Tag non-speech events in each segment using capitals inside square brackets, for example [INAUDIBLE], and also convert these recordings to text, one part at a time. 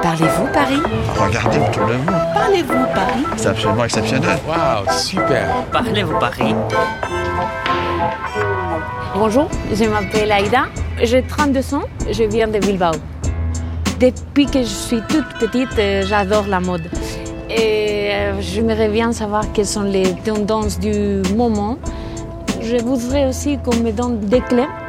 Parlez-vous Paris? Regardez autour de vous. Parlez-vous Paris? C'est absolument exceptionnel. Waouh, super. Parlez-vous Paris? Bonjour, je m'appelle Aïda, j'ai 32 ans, je viens de Bilbao. Depuis que je suis toute petite, euh, j'adore la mode. Et euh, j'aimerais bien savoir quelles sont les tendances du moment. Je voudrais aussi qu'on me donne des clés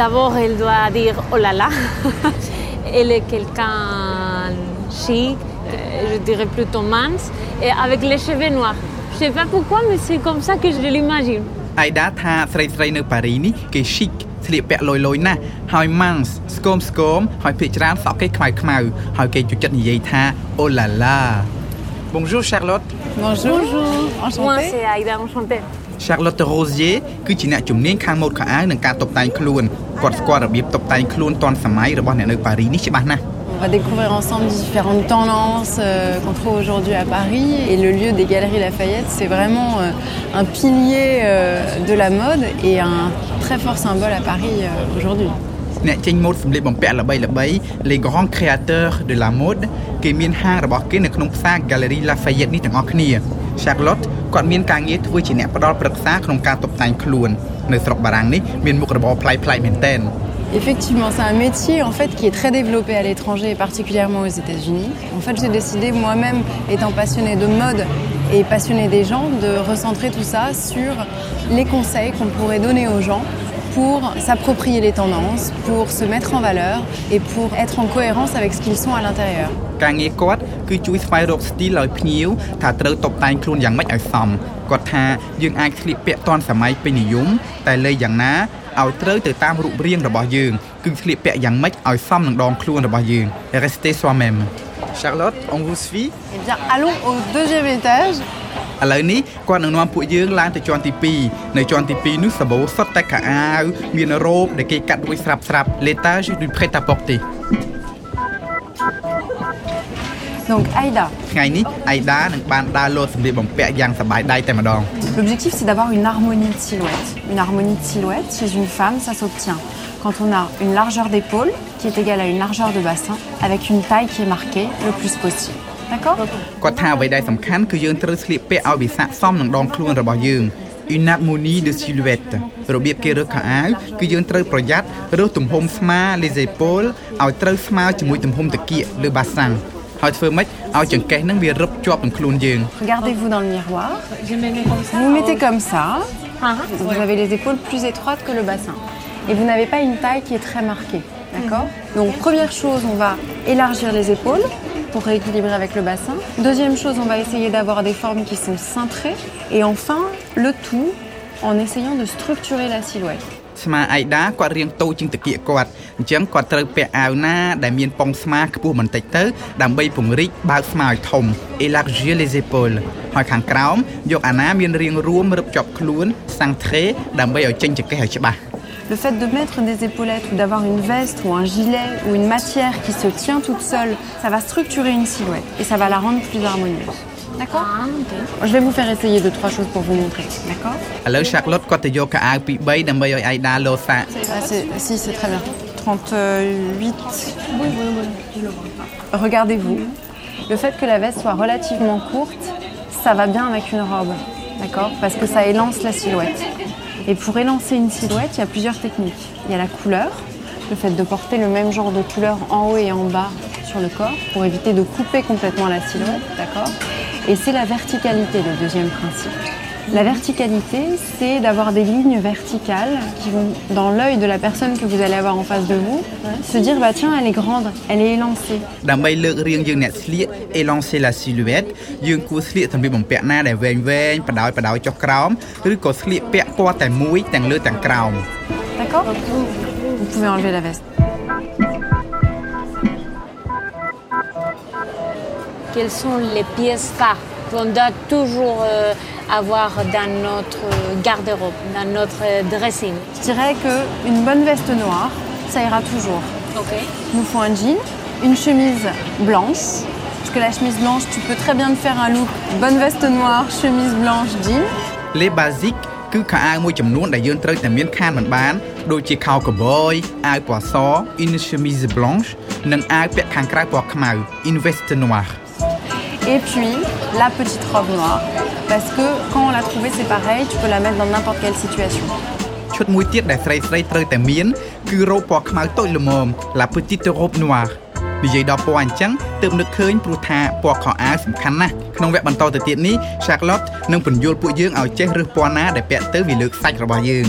D'abord, elle doit dire oh là là. [LAUGHS] elle est quelqu'un chic, euh, je dirais plutôt mince, et avec les cheveux noirs. Je sais pas pourquoi, mais c'est comme ça que je l'imagine. អៃដាថាស្រីស្រីៗនៅប៉ារីនេះគេ chic ស្លៀកពាក់លយលយណាស់ហើយ mans ស្គមស្គមហើយភាគច្រើនសក់គេខ្មៅខ្មៅហើយគេចូលចិត្តនិយាយថា oh là là Bonjour Charlotte Bonjour. Moi, Enchantée. c'est Aïda, enchantée. Charlotte Rosier គឺជាអ្នកជំនាញខាងម៉ូដខោអាវនិងការតុបតែងខ្លួនគាត់ស្គាល់របៀបតុបតែងខ្លួនទាន់សម័យរបស់អ្នកនៅប៉ារីនេះច្បាស់ណាស់ On va découvrir ensemble différentes tendances euh, qu'on trouve aujourd'hui à Paris. Et le lieu des Galeries Lafayette, c'est vraiment euh, un pilier euh, de la mode et un très fort symbole à Paris euh, aujourd'hui. អ្នកចេញម៉ូដសម្លៀកបំពាក់ល្បីៗ les grands créateurs de la mode គេមានហាងរបស់គេនៅក្នុងផ្សារ Galerie Lafayette នេះទាំងអស់គ្នា Charlotte គាត់មានការងារធ្វើជាអ្នកផ្ដល់ប្រឹក្សាក្នុងការតុបតែងខ្លួននៅស្រុកបារាំងនេះមានមុខរបរប្លែកៗមែនទែន Effectivement, c'est un métier en fait qui est très développé à l'étranger et particulièrement aux États-Unis. En fait, j'ai décidé moi-même, étant passionnée de mode et passionnée des gens, de recentrer tout ça sur les conseils qu'on pourrait donner aux gens pour s'approprier les tendances, pour se mettre en valeur et pour être en cohérence avec ce qu'ils sont à l'intérieur. ការងារគាត់គឺជួយស្វែងរកស្ទីលឲ្យភ្ញៀវថាត្រូវតុបតែងខ្លួនយ៉ាងម៉េចឲ្យសមគាត់ថាយើងអាចស្លៀកពាក់ទាន់សម័យពេញនិយមតែលើយ៉ាងណាឲ្យត្រូវទៅតាមរូបរាងរបស់យើងគឺស្លៀកពាក់យ៉ាងម៉េចឲ្យសមនឹងដងខ្លួនរបស់យើង Restez soi-même Charlotte on vous suit Eh bien, allons au deuxième étage ឥឡូវនេះគាត់នឹងនាំពួកយើងឡើងទៅជាន់ទី2នៅជាន់ទី2នោះសាប៊ូសុទ្ធតែខោអាវមានរ៉ូបដែលគេកាត់រួចស្រាប់ស្រាប់ l'étage du prêt à porter Donc Aïda, ថ្ងៃនេះអៃដានឹងបានដើរលោតសម្លៀកបំពាក់យ៉ាងសប្បាយដៃតែម្ដង l'objectif c'est d'avoir une harmonie de silhouette. Une harmonie de silhouette, chez une femme, ça s'obtient quand on a une largeur d'épaule qui est égale à une largeur de bassin avec une taille qui est marquée le plus possible. D'accord គាត់ថាអ្វីដែលសំខាន់គឺយើងត្រូវស្លៀកពាក់ឲ្យវាស័ក្តិសមនឹងដងខ្លួនរបស់យើង une harmonie de silhouette របៀបគេរើសខោអាវគឺយើងត្រូវប្រយ័ត្នរើសទំហំស្មា les épaules ឲ្យត្រូវស្មើជាមួយទំហំតាគៀកឬបាសាំងហើយធ្វើម៉េចឲ្យចង្កេះនឹងវារឹបជាប់នឹងខ្លួនយើង Regardez-vous dans le miroir. Je me mets comme ça. Vous vous mettez comme ça. Ah, Vous avez les épaules plus étroites que le bassin. Et vous n'avez pas une taille qui est très marquée. D'accord Donc première chose, on va élargir les épaules pour rééquilibrer avec le bassin. Deuxième chose, on va essayer d'avoir des formes qui sont cintrées. Et enfin, le tout en essayant de structurer la silhouette. ស្មាអៃដាគាត់រៀងតូចជាងតាគៀកគាត់អញ្ចឹងគាត់ត្រូវពាក់អាវណាដែលមានប៉ុងស្មាខ្ពស់បន្តិចទៅដើម្បីពង្រីកបើកស្មាឲ្យធំ élargir les épaules ហើយខាងក្រោមយកអាណាមានរាងរួមរឹបជាប់ខ្លួន centré ដើម្បីឲ្យចេញចង្កេះឲ្យច្បាស់ le fait de mettre des épaulettes ou d'avoir une veste ou un gilet ou une matière qui se tient toute seule, ça va structurer une silhouette et ça va la rendre plus harmonieuse. D'accord ah, Je vais vous faire essayer deux, trois choses pour vous montrer. D'accord Alors, Charlotte, quand tu ah, Si, c'est très bien. 38. Oui, oui, oui. Regardez-vous. Le fait que la veste soit relativement courte, ça va bien avec une robe. D'accord? Parce que ça élance la silhouette. Et pour élancer une silhouette, il y a plusieurs techniques. Il y a la couleur, le fait de porter le même genre de couleur en haut et en bas sur le corps pour éviter de couper complètement la silhouette. D'accord? Et c'est la verticalité, le deuxième principe. La verticalité, c'est d'avoir des lignes verticales qui vont dans l'œil de la personne que vous allez avoir en face de vous, se dire bah tiens elle est grande, elle est élancée. ដើម្បីលើករាងយើងអ្នកស្លៀក élancer la silhouette យើងគួរស្លៀកសម្លៀកបំពាក់ណាដែលវែងវែងបដោយបដោយចុះក្រោមឬក៏ស្លៀកពាក់ពណ៌តែមួយទាំងលើទាំងក្រោម D'accord Vous pouvez enlever la veste. quelles sont les pièces phares qu'on doit toujours euh, avoir dans notre garde-robe, dans notre dressing Je dirais qu'une bonne veste noire, ça ira toujours. Ok. Il nous faut un jean, une chemise blanche, parce que la chemise blanche, tu peux très bien te faire un look bonne veste noire, chemise blanche, jean. លេ basic គឺខោអាវមួយចំនួនដែលយើងត្រូវតែមានខានមិនបានដូចជាខោកបយអាវពណ៌ស une chemise blanche និងអាវពាក់ខាងក្រៅពណ៌ខ្មៅ une veste noire Et puis la petite robe noire, parce que quand on l'a trouvée, c'est pareil, tu peux la mettre dans n'importe quelle situation. ឈុតមួយទៀតដែលស្រីស្រីៗត្រូវតែមានគឺរ៉ូបពណ៌ខ្មៅតូចល្មម la petite robe noire និយាយដល់ពណ៌អញ្ចឹងទើបនឹកឃើញព្រោះថាពណ៌ខោអាវសំខាន់ណាស់ក្នុងវគ្គបន្តទៅទៀតនេះ Charlotte នឹងពន្យល់ពួកយើងឲ្យចេះរើសពណ៌ណាដែលពាក់ទៅវាលើកសាច់របស់យើង